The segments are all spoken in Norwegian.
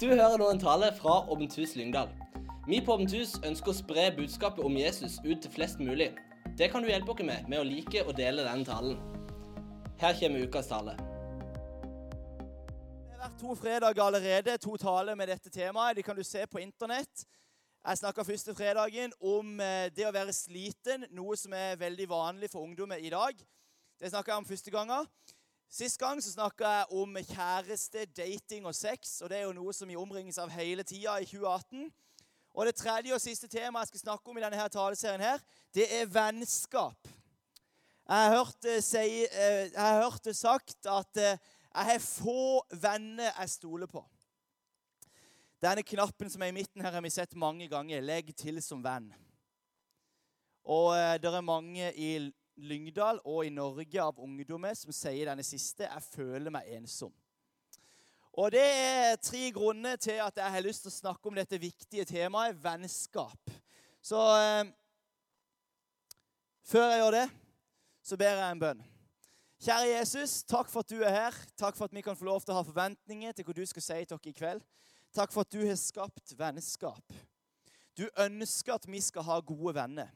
Du hører nå en tale fra Åpent hus Lyngdal. Vi på Åpent hus ønsker å spre budskapet om Jesus ut til flest mulig. Det kan du hjelpe oss med med å like og dele denne talen. Her kommer ukas tale. Det har vært to fredager allerede, to taler med dette temaet. De kan du se på internett. Jeg snakka første fredagen om eh, det å være sliten, noe som er veldig vanlig for ungdommer i dag. Det snakka jeg om første gangen. Sist gang så snakka jeg om kjæreste, dating og sex. og Det er jo noe som vi omringes av hele tida i 2018. Og Det tredje og siste temaet jeg skal snakke om i denne her taleserien, her, det er vennskap. Jeg har hørt det, si, eh, jeg har det sagt at eh, jeg har få venner jeg stoler på. Denne knappen som er i midten her, har vi sett mange ganger. Legg til som venn. Og eh, det er mange i Lyngdal og i Norge av ungdommer som sier denne siste 'Jeg føler meg ensom'. Og Det er tre grunner til at jeg har lyst til å snakke om dette viktige temaet vennskap. Så eh, før jeg gjør det, så ber jeg en bønn. Kjære Jesus, takk for at du er her. Takk for at vi kan få lov til å ha forventninger til hva du skal si til oss i kveld. Takk for at du har skapt vennskap. Du ønsker at vi skal ha gode venner.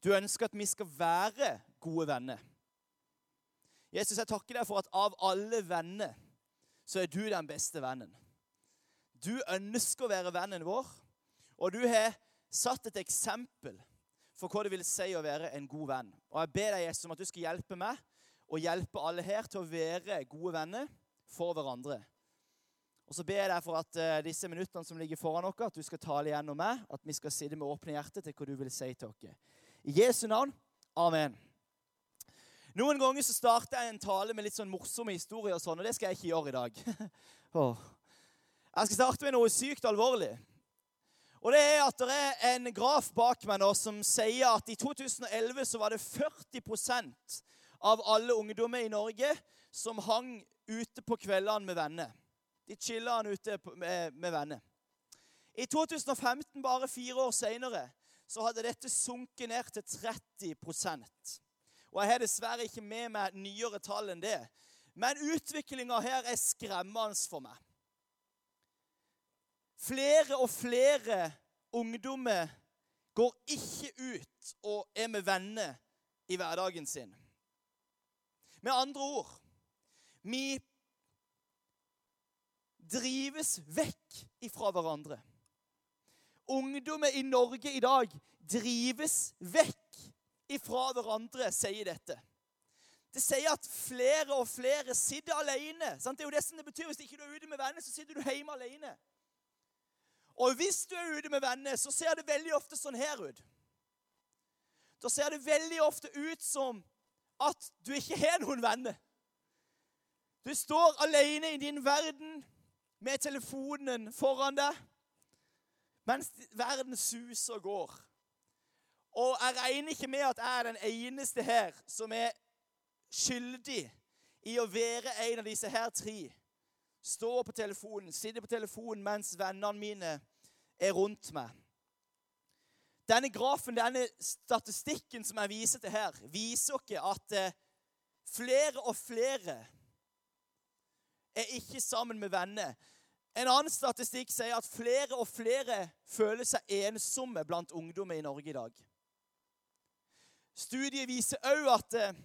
Du ønsker at vi skal være gode venner. Jesus, jeg takker deg for at av alle venner så er du den beste vennen. Du ønsker å være vennen vår, og du har satt et eksempel for hva det vil si å være en god venn. Og Jeg ber deg, Jesus, om at du skal hjelpe meg og hjelpe alle her til å være gode venner for hverandre. Og så ber jeg deg for at uh, disse minuttene som ligger foran oss, at du skal tale gjennom meg, at vi skal sitte med åpne hjerter til hva du vil si til oss. I Jesu navn. Amen. Noen ganger så starter jeg en tale med litt sånn morsomme historier, og sånn, og det skal jeg ikke gjøre i dag. Jeg skal starte med noe sykt alvorlig. Og det er at det er en graf bak meg nå som sier at i 2011 så var det 40% av alle ungdommer i Norge som hang ute på kveldene med venner. De chilla ute med, med venner. I 2015, bare fire år seinere, så hadde dette sunket ned til 30 og Jeg har dessverre ikke med meg nyere tall enn det. Men utviklinga her er skremmende for meg. Flere og flere ungdommer går ikke ut og er med venner i hverdagen sin. Med andre ord vi drives vekk ifra hverandre. Ungdommer i Norge i dag drives vekk ifra hverandre, sier dette. Det sier at flere og flere sitter alene. Sant? Det er jo det som det betyr. Hvis ikke du er ute med venner, så sitter du hjemme alene. Og hvis du er ute med venner, så ser det veldig ofte sånn her ut. Da ser det veldig ofte ut som at du ikke har noen venner. Du står alene i din verden med telefonen foran deg mens verden suser og går. Og jeg regner ikke med at jeg er den eneste her som er skyldig i å være en av disse her tre. Stå på telefonen, sitte på telefonen mens vennene mine er rundt meg. Denne grafen, denne statistikken som jeg viser til her, viser ikke at eh, flere og flere er ikke sammen med venner. En annen statistikk sier at flere og flere føler seg ensomme blant ungdommer i Norge i dag. Studiet viser òg at eh,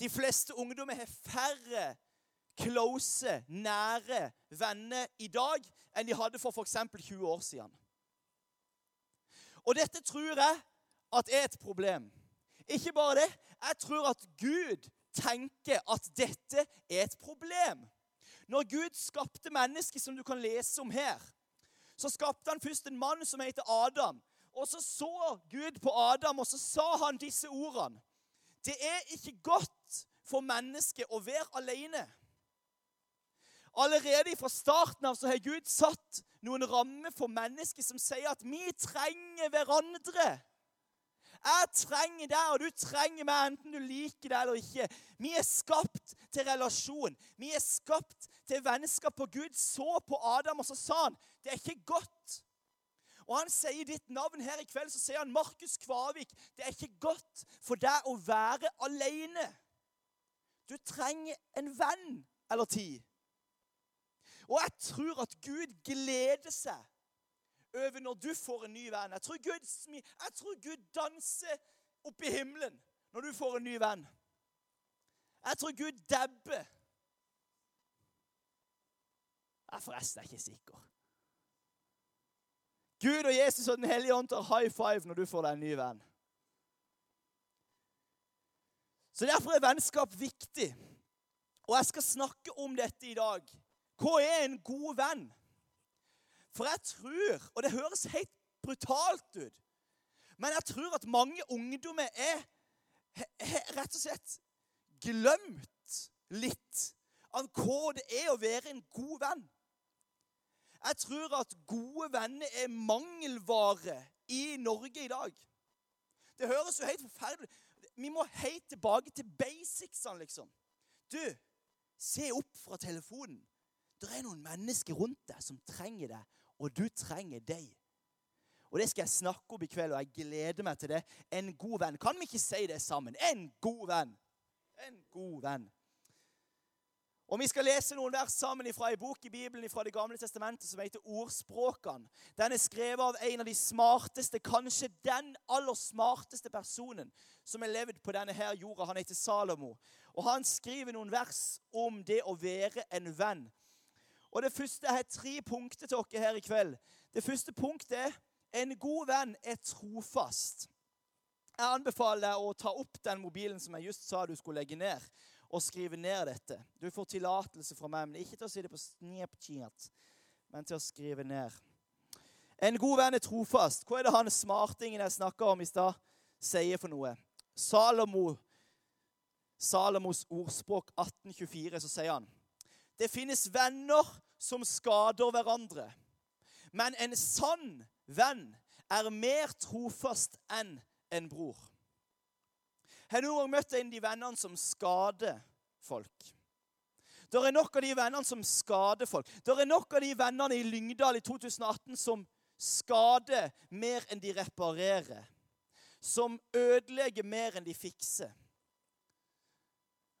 de fleste ungdommer har færre close, nære venner i dag enn de hadde for f.eks. 20 år siden. Og dette tror jeg at er et problem. Ikke bare det. Jeg tror at Gud tenker at dette er et problem. Når Gud skapte mennesket, som du kan lese om her, så skapte han først en mann som heter Adam. Og så så Gud på Adam, og så sa han disse ordene. Det er ikke godt for mennesket å være alene. Allerede fra starten av så har Gud satt noen rammer for mennesket som sier at vi trenger hverandre. Jeg trenger deg, og du trenger meg, enten du liker det eller ikke. Vi er skapt til relasjon. Vi er skapt til vennskap. Og Gud så på Adam, og så sa han det er ikke godt og han sier ditt navn her i kveld, så sier han Markus Kvavik. Det er ikke godt for deg å være alene. Du trenger en venn eller ti. Og jeg tror at Gud gleder seg over når du får en ny venn. Jeg tror Gud, jeg tror Gud danser oppe i himmelen når du får en ny venn. Jeg tror Gud dabber. Jeg forresten er ikke sikker. Gud og Jesus og Den hellige ånd tar high five når du får deg en ny venn. Så Derfor er vennskap viktig. Og jeg skal snakke om dette i dag. Hva er en god venn? For jeg tror, og det høres helt brutalt ut, men jeg tror at mange ungdommer er, er rett og slett glemt litt av hva det er å være en god venn. Jeg tror at gode venner er mangelvare i Norge i dag. Det høres jo helt forferdelig Vi må helt tilbake til basicsene, liksom. Du, se opp fra telefonen. Det er noen mennesker rundt deg som trenger deg, og du trenger deg. Og Det skal jeg snakke om i kveld, og jeg gleder meg til det. En god venn. Kan vi ikke si det sammen? En god venn. En god venn. Og Vi skal lese noen vers sammen fra en bok i Bibelen fra Det gamle testamentet som heter Ordspråkene. Den er skrevet av en av de smarteste, kanskje den aller smarteste personen som har levd på denne her jorda. Han heter Salomo. Og Han skriver noen vers om det å være en venn. Og det første, Jeg har tre punkter til dere her i kveld. Det første punktet er en god venn er trofast. Jeg anbefaler deg å ta opp den mobilen som jeg just sa du skulle legge ned og skrive ned dette. Du får tillatelse fra meg, men ikke til å si det på Snapchat, men til å skrive ned. En god venn er trofast. Hva er det han smartingen jeg snakka om i stad, sier for noe? Salomo, Salomos ordspråk 1824, så sier han Det finnes venner som skader hverandre, men en sann venn er mer trofast enn en bror. Har du gang møtt en av de vennene som skader folk? Det er nok av de vennene som skader folk. Det er nok av de vennene i Lyngdal i 2018 som skader mer enn de reparerer. Som ødelegger mer enn de fikser.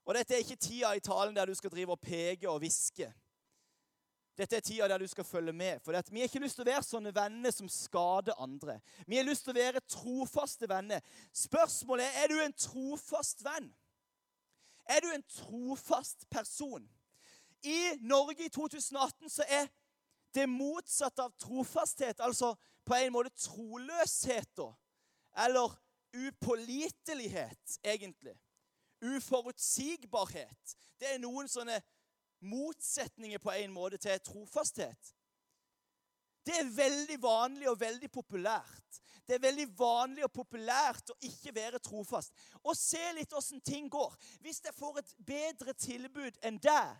Og dette er ikke tida i talen der du skal drive og peke og hviske. Dette er tida der du skal følge med. For Vi har ikke lyst til å være sånne venner som skader andre. Vi har lyst til å være trofaste venner. Spørsmålet er er du en trofast venn. Er du en trofast person? I Norge i 2018 så er det motsatte av trofasthet, altså på en måte troløshet, eller upålitelighet, egentlig. Uforutsigbarhet. Det er noen sånne motsetninger på en måte til trofasthet. Det er veldig vanlig og veldig populært. Det er veldig vanlig og populært å ikke være trofast. Og se litt åssen ting går. Hvis jeg får et bedre tilbud enn deg,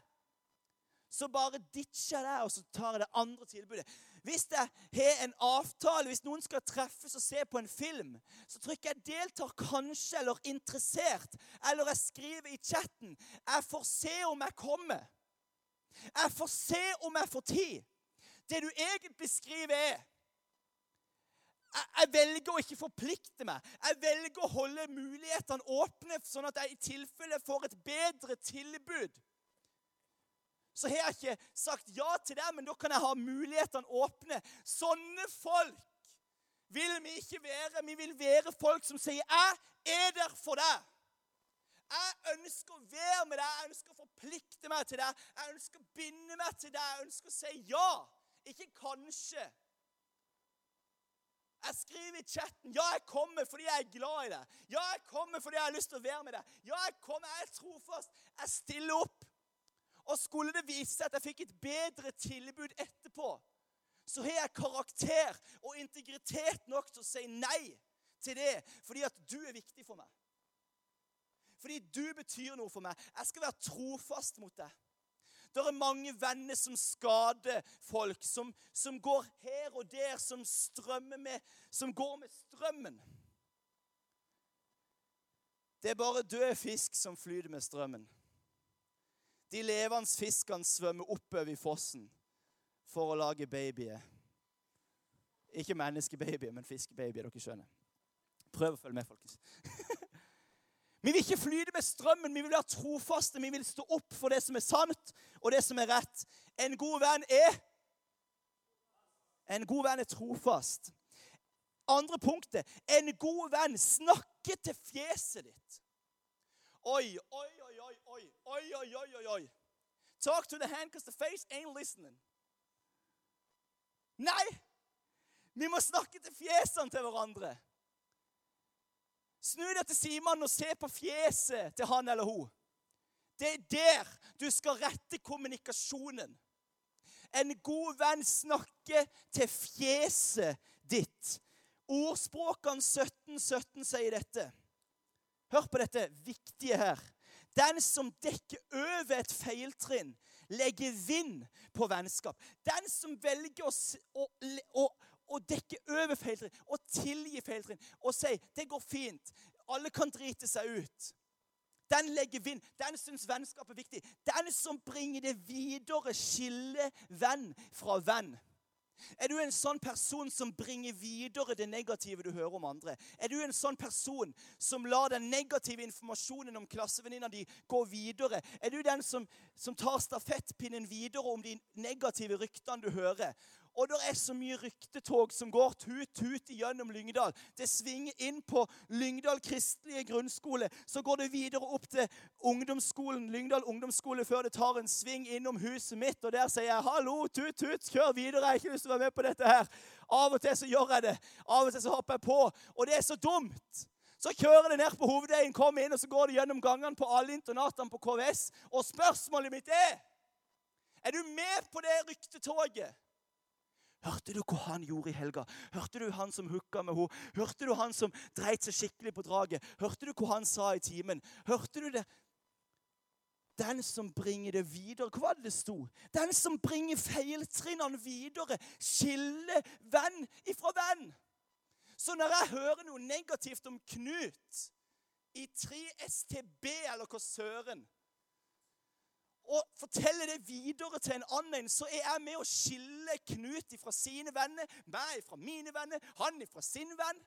så bare ditcher jeg det, og så tar jeg det andre tilbudet. Hvis jeg har en avtale, hvis noen skal treffes og se på en film, så trykker jeg 'deltar kanskje' eller 'interessert', eller jeg skriver i chatten 'Jeg får se om jeg kommer'. Jeg får se om jeg får tid. Det du egentlig skriver, er jeg, velger å ikke forplikte meg. Jeg velger å holde mulighetene åpne, sånn at jeg i tilfelle får et bedre tilbud. Så har jeg ikke sagt ja til det, men da kan jeg ha mulighetene åpne. Sånne folk vil vi ikke være. Vi vil være folk som sier 'Jeg er der for deg'. Jeg ønsker å være med deg, jeg ønsker å forplikte meg til deg. Jeg ønsker å binde meg til deg, jeg ønsker å si ja, ikke kanskje. Jeg skriver i chatten ja, jeg kommer fordi jeg er glad i deg. Ja, jeg kommer fordi jeg har lyst til å være med deg. Ja, jeg kommer, jeg er trofast. Jeg stiller opp. Og skulle det vise seg at jeg fikk et bedre tilbud etterpå, så har jeg karakter og integritet nok til å si nei til det fordi at du er viktig for meg. Fordi du betyr noe for meg. Jeg skal være trofast mot deg. Det er mange venner som skader folk, som, som går her og der, som strømmer med, som går med strømmen. Det er bare død fisk som flyter med strømmen. De levende fiskene svømmer oppover i fossen for å lage babyer. Ikke menneskebabyer, men fiskebabyer. Dere skjønner. Prøv å følge med, folkens. Vi vil ikke flyte med strømmen, vi vil være trofaste. Vi vil stå opp for det som er sant, og det som er rett. En god venn er En god venn er trofast. Andre punktet en god venn snakker til fjeset ditt. Oi, oi, oi, oi, oi, oi, oi, oi, oi. Talk to the hand because the face ain't listening. Nei! Vi må snakke til fjesene til hverandre. Snu deg til Simon og se på fjeset til han eller hun. Det er der du skal rette kommunikasjonen. En god venn snakker til fjeset ditt. Ordspråkene 17, 17 sier dette. Hør på dette viktige her. Den som dekker over et feiltrinn, legger vind på vennskap. Den som velger å, å, å, å dekke over feiltrinn og tilgi feiltrinn og si 'det går fint', alle kan drite seg ut. Den legger vind. Den syns vennskap er viktig. Den som bringer det videre, skiller venn fra venn. Er du en sånn person som bringer videre det negative du hører om andre? Er du en sånn person som lar den negative informasjonen om klassevenninna di gå videre? Er du den som, som tar stafettpinnen videre om de negative ryktene du hører? Og det er så mye ryktetog som går tut-tut gjennom Lyngdal. Det svinger inn på Lyngdal kristelige grunnskole. Så går det videre opp til ungdomsskolen, Lyngdal ungdomsskole før det tar en sving innom huset mitt. Og der sier jeg 'hallo, tut-tut, kjør videre'. Jeg har ikke lyst til å være med på dette her. Av og til så gjør jeg det. Av og til så hopper jeg på. Og det er så dumt. Så kjører det ned på hovedveien, kommer inn, og så går det gjennom gangene på alle internatene på KVS. Og spørsmålet mitt er Er du med på det ryktetoget? Hørte du hva han gjorde i helga? Hørte du han som hooka med henne? Hørte du han som dreit seg skikkelig på draget? Hørte du hva han sa i timen? Hørte du det? Den som bringer det videre. Hva var det det sto? Den som bringer feiltrinnene videre, skiller venn ifra venn. Så når jeg hører noe negativt om Knut i 3STB, eller hva søren og forteller det videre til en annen, så er jeg med å skille Knut ifra sine venner, meg ifra mine venner, han ifra sin venn.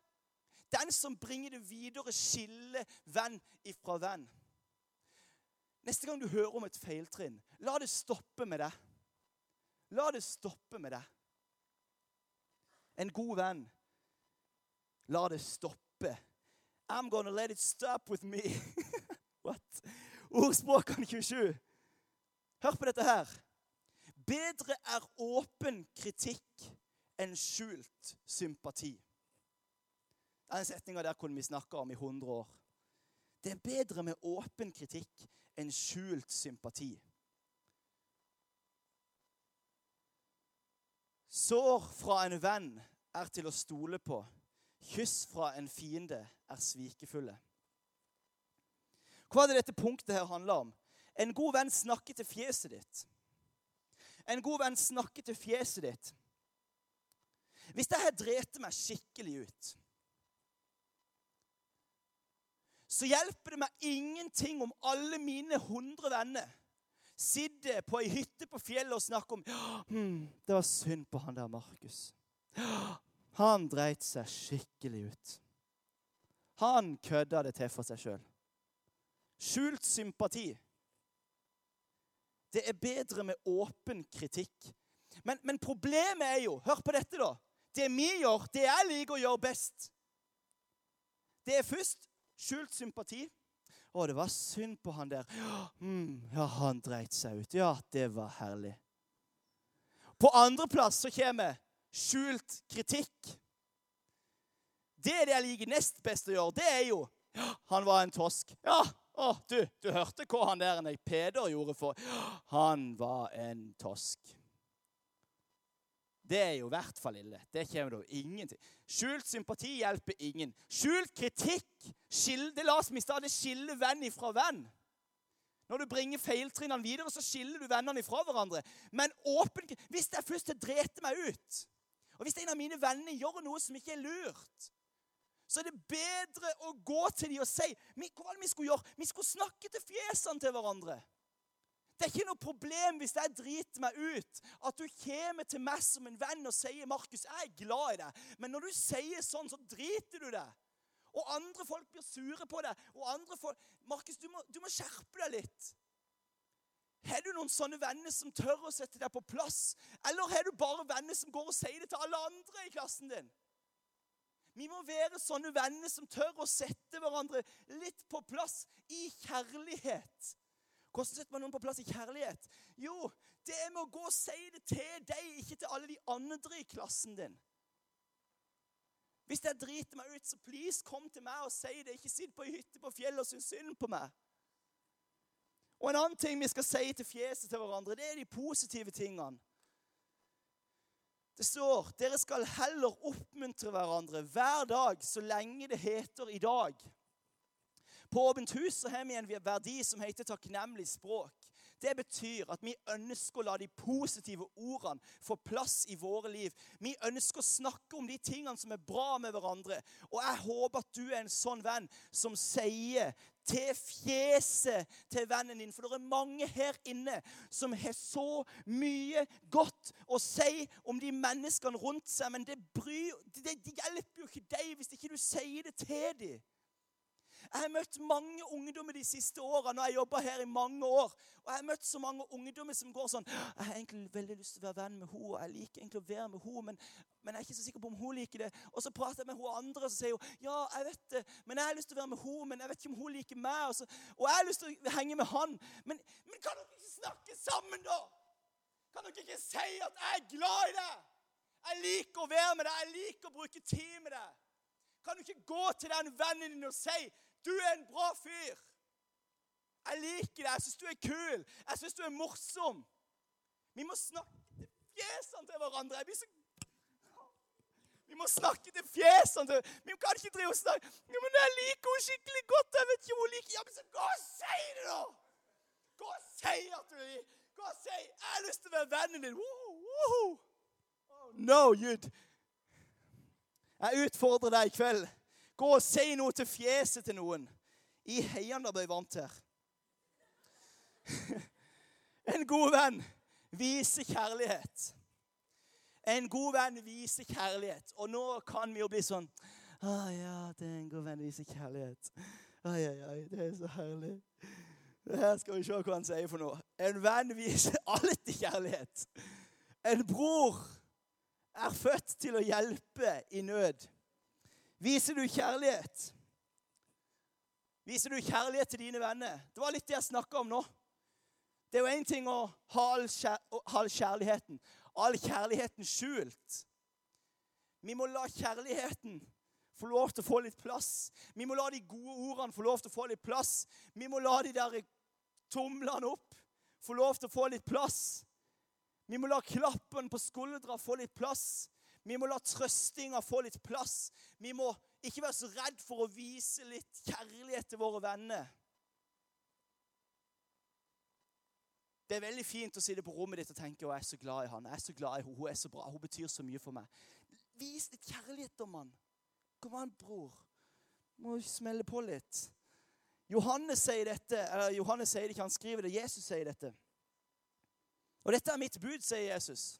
Den som bringer det videre, skiller venn ifra venn. Neste gang du hører om et feiltrinn, la det stoppe med det. La det stoppe med det. En god venn, la det stoppe. I'm gonna let it stop with me. What? Ordspråkene 27. Hør på dette her. Bedre er åpen kritikk enn skjult sympati. Den setninga der kunne vi snakka om i 100 år. Det er bedre med åpen kritikk enn skjult sympati. Sår fra en venn er til å stole på. Kyss fra en fiende er svikefulle. Hva er det dette punktet her handler om? En god venn snakker til fjeset ditt. En god venn snakker til fjeset ditt. Hvis dette dreter meg skikkelig ut, så hjelper det meg ingenting om alle mine hundre venner sitter på ei hytte på fjellet og snakker om hm, 'Det var synd på han der Markus. Han dreit seg skikkelig ut.' Han kødda det til for seg sjøl. Skjult sympati. Det er bedre med åpen kritikk. Men, men, problemet er jo Hør på dette, da. Det vi gjør, det jeg liker å gjøre best, det er først skjult sympati. Å, det var synd på han der. Mm, ja, han dreit seg ut. Ja, det var herlig. På andreplass så kommer skjult kritikk. Det er det jeg liker nest best å gjøre. Det er jo Han var en tosk. Ja, å, du, du hørte hva han der Peder gjorde for Han var en tosk. Det er jo i hvert fall ille. Det kommer jo ingenting. Skjult sympati hjelper ingen. Skjult kritikk det oss miste av det. skille venn ifra venn. Når du bringer feiltrinnene videre, så skiller du vennene ifra hverandre. Men åpen, hvis jeg først driter meg ut, og hvis en av mine venner gjør noe som ikke er lurt, så er det bedre å gå til dem og si Hva vi skulle gjøre? Vi skulle snakke til fjesene til hverandre. Det er ikke noe problem hvis jeg driter meg ut, at du kommer til meg som en venn og sier 'Markus, jeg er glad i deg', men når du sier sånn, så driter du deg. Og andre folk blir sure på deg. Og andre folk Markus, du du må skjerpe deg litt. Har du noen sånne venner som tør å sette deg på plass? Eller har du bare venner som går og sier det til alle andre i klassen din? Vi må være sånne venner som tør å sette hverandre litt på plass i kjærlighet. Hvordan setter man noen på plass i kjærlighet? Jo, det er med å gå og si det til deg, ikke til alle de andre i klassen din. Hvis jeg driter meg ut, så please kom til meg og si det. Ikke sitt på ei hytte på fjellet og syns synd på meg. Og en annen ting vi skal si til fjeset til hverandre, det er de positive tingene. Det står dere skal heller oppmuntre hverandre hver dag så lenge det heter i dag. På Åpent hus har vi en verdi som heter takknemlig språk. Det betyr at vi ønsker å la de positive ordene få plass i våre liv. Vi ønsker å snakke om de tingene som er bra med hverandre. Og jeg håper at du er en sånn venn som sier til fjeset til vennen din. For det er mange her inne som har så mye godt å si om de menneskene rundt seg, men det, bryr, det, det hjelper jo ikke deg hvis ikke du sier det til dem. Jeg har møtt mange ungdommer de siste årene. og Jeg jobba her i mange år. Og jeg har møtt så mange ungdommer som går sånn Jeg har egentlig veldig lyst til å være venn med henne, og jeg liker egentlig å være med henne, men, men, jeg er ikke så sikker på om hun liker det. Og så prater jeg med hun andre, og så sier hun ja, jeg vet det, men jeg har lyst til å være med henne, men jeg vet ikke om hun liker meg. Og, så, og jeg har lyst til å henge med han. Men, men kan dere ikke snakke sammen, da? Kan dere ikke si at jeg er glad i deg? Jeg liker å være med deg. Jeg liker å bruke tid med deg. Kan du ikke gå til den vennen din og si du er en bra fyr. Jeg liker deg. Jeg syns du er kul. Jeg syns du er morsom. Vi må snakke til fjesene til hverandre. Jeg blir så vi må snakke til fjesene til Vi kan ikke drive og snakke men 'Jeg liker henne skikkelig godt.' Jeg vet ikke hvor hun liker Ja, men så Gå og si det, da! Gå og si at du liker Gå og si 'Jeg har lyst til å være vennen din'. Woo, woo. Oh, no, Jud. Jeg utfordrer deg i kveld. Gå og si noe til fjeset til noen. I heiene ble varmt her. En god venn viser kjærlighet. En god venn viser kjærlighet. Og nå kan vi jo bli sånn Å ah, ja, det er en god venn viser kjærlighet. Ai, ai, ai, det er så herlig. Her skal vi se hva han sier for noe. En venn viser alltid kjærlighet. En bror er født til å hjelpe i nød. Viser du kjærlighet? Viser du kjærlighet til dine venner? Det var litt det jeg snakka om nå. Det er jo én ting å ha all kjærligheten. All kjærligheten skjult. Vi må la kjærligheten få lov til å få litt plass. Vi må la de gode ordene få lov til å få litt plass. Vi må la de der tomlene opp få lov til å få litt plass. Vi må la klappen på skuldra få litt plass. Vi må la trøstinga få litt plass. Vi må ikke være så redd for å vise litt kjærlighet til våre venner. Det er veldig fint å sitte på rommet ditt og tenke å, jeg er så glad i han, jeg er så glad i henne, hun er så bra, hun betyr så mye for meg. Vis litt kjærlighet, da, mann. Kom an, bror. Må smelle på litt. Johannes sier dette, eller Johannes sier det ikke, han skriver det. Jesus sier dette. Og dette er mitt bud, sier Jesus.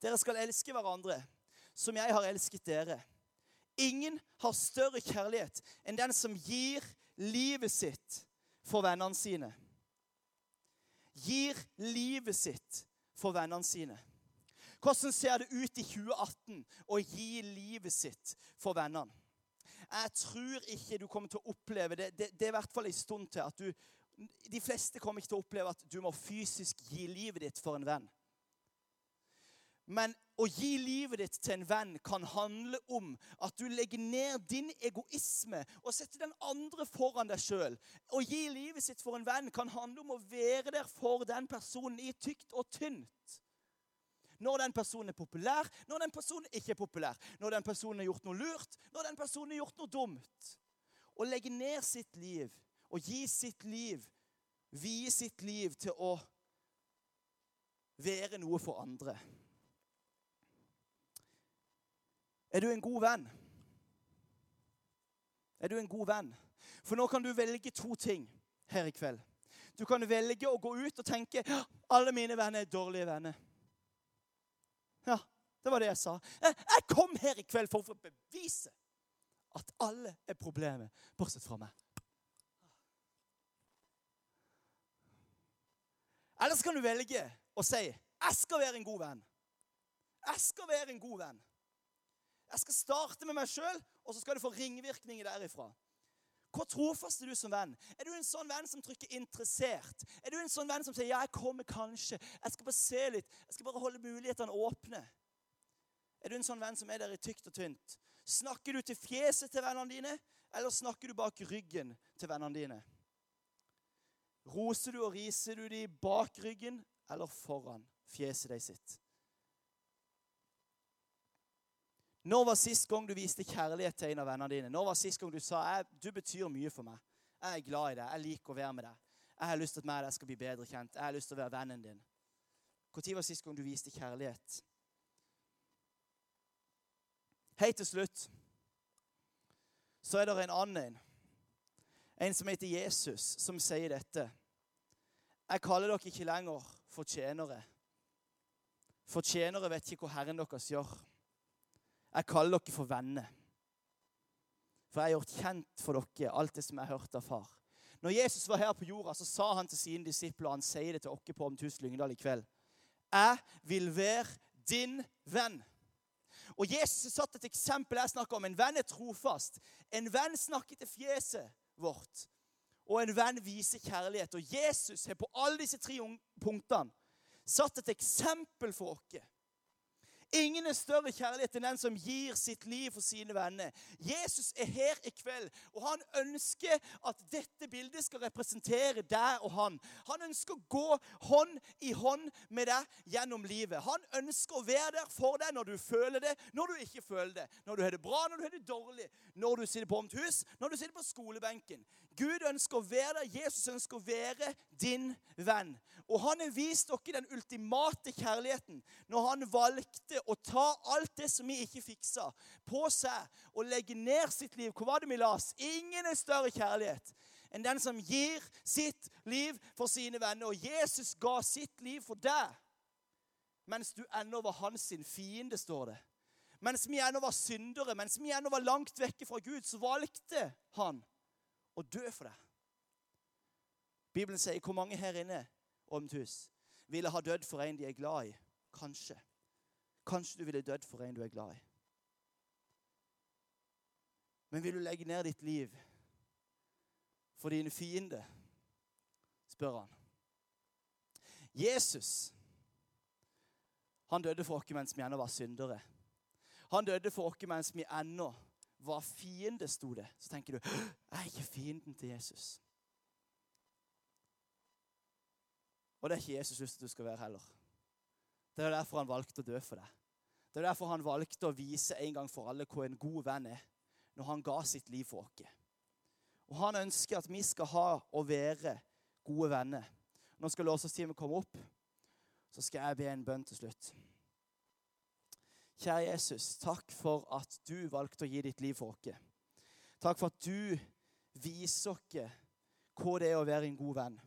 Dere skal elske hverandre som jeg har elsket dere. Ingen har større kjærlighet enn den som gir livet sitt for vennene sine. Gir livet sitt for vennene sine. Hvordan ser det ut i 2018 å gi livet sitt for vennene? Jeg tror ikke du kommer til å oppleve det. Det, det er i hvert fall en stund til at du De fleste kommer ikke til å oppleve at du må fysisk gi livet ditt for en venn. Men å gi livet ditt til en venn kan handle om at du legger ned din egoisme og setter den andre foran deg sjøl. Å gi livet sitt for en venn kan handle om å være der for den personen i tykt og tynt. Når den personen er populær, når den personen ikke er populær. Når den personen har gjort noe lurt, når den personen har gjort noe dumt. Å legge ned sitt liv og gi sitt liv, vie sitt liv til å være noe for andre. Er du en god venn? Er du en god venn? For nå kan du velge to ting her i kveld. Du kan velge å gå ut og tenke alle mine venner er dårlige venner. Ja, det var det jeg sa. Jeg kom her i kveld for å bevise At alle er problemet, bortsett fra meg. Eller så kan du velge å si 'Jeg skal være en god venn'. Jeg skal være en god venn. Jeg skal starte med meg sjøl, og så skal du få ringvirkninger derifra. Hvor trofast er du som venn? Er du en sånn venn som trykker 'interessert'? Er du en sånn venn som sier 'ja, jeg kommer kanskje', 'jeg skal bare se litt', 'jeg skal bare holde mulighetene åpne'? Er du en sånn venn som er der i tykt og tynt? Snakker du til fjeset til vennene dine, eller snakker du bak ryggen til vennene dine? Roser du og riser du de bak ryggen eller foran fjeset de sitt? Når var sist gang du viste kjærlighet til en av vennene dine? Når var sist gang du sa du betyr mye for meg? Jeg er glad i deg. Jeg liker å være med deg. Jeg har lyst til at meg og deg skal bli bedre kjent. Jeg har lyst til å være vennen din. Når var sist gang du viste kjærlighet? Helt til slutt så er det en annen en som heter Jesus, som sier dette. Jeg kaller dere ikke lenger for tjenere. For tjenere vet ikke hva Herren deres gjør. Jeg kaller dere for venner. For jeg har gjort kjent for dere alt det som jeg har hørt av far. Når Jesus var her på jorda, så sa han til sine disipler, og han sier det til oss på Omtus Lyngdal i kveld Jeg vil være din venn. Og Jesus satte satt et eksempel jeg snakker om. En venn er trofast. En venn snakker til fjeset vårt. Og en venn viser kjærlighet. Og Jesus har på alle disse tre punktene satt et eksempel for oss. Ingen er større kjærlighet enn den som gir sitt liv for sine venner. Jesus er her i kveld, og han ønsker at dette bildet skal representere deg og han. Han ønsker å gå hånd i hånd med deg gjennom livet. Han ønsker å være der for deg når du føler det, når du ikke føler det. Når du har det bra, når du har det dårlig. Når du sitter på omt hus, når du sitter på skolebenken. Gud ønsker å være der. Jesus ønsker å være din venn. Og han har vist dere den ultimate kjærligheten når han valgte å ta alt det som vi ikke fiksa, på seg og legge ned sitt liv. Hvor var det vi las? Ingen er større kjærlighet enn den som gir sitt liv for sine venner. Og Jesus ga sitt liv for deg mens du ennå var hans sin fiende, står det. Mens vi ennå var syndere, mens vi ennå var langt vekke fra Gud, så valgte han å dø for deg. Bibelen sier hvor mange her inne et hus ville ha dødd for en de er glad i. Kanskje. Kanskje du ville dødd for en du er glad i. Men vil du legge ned ditt liv for dine fiender? spør han. Jesus han døde for oss mens vi ennå var syndere. Han døde for oss mens vi ennå var fiende, sto det. Så tenker du jeg er ikke fienden til Jesus. Og det er ikke Jesus lyst til at du skal være heller. Det er derfor han valgte å dø for deg. Det er derfor han valgte å vise en gang for alle hvor en god venn er, når han ga sitt liv for oss. Og han ønsker at vi skal ha og være gode venner. Nå skal låsestimen komme opp, så skal jeg be en bønn til slutt. Kjære Jesus, takk for at du valgte å gi ditt liv for oss. Takk for at du viser oss hva det er å være en god venn.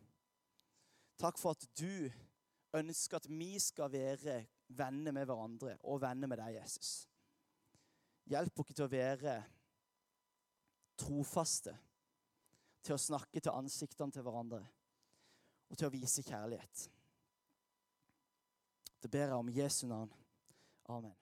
Takk for at du ønsker at vi skal være venner med hverandre og venner med deg, Jesus. Hjelp oss til å være trofaste, til å snakke til ansiktene til hverandre og til å vise kjærlighet. Det ber jeg om Jesu navn. Amen.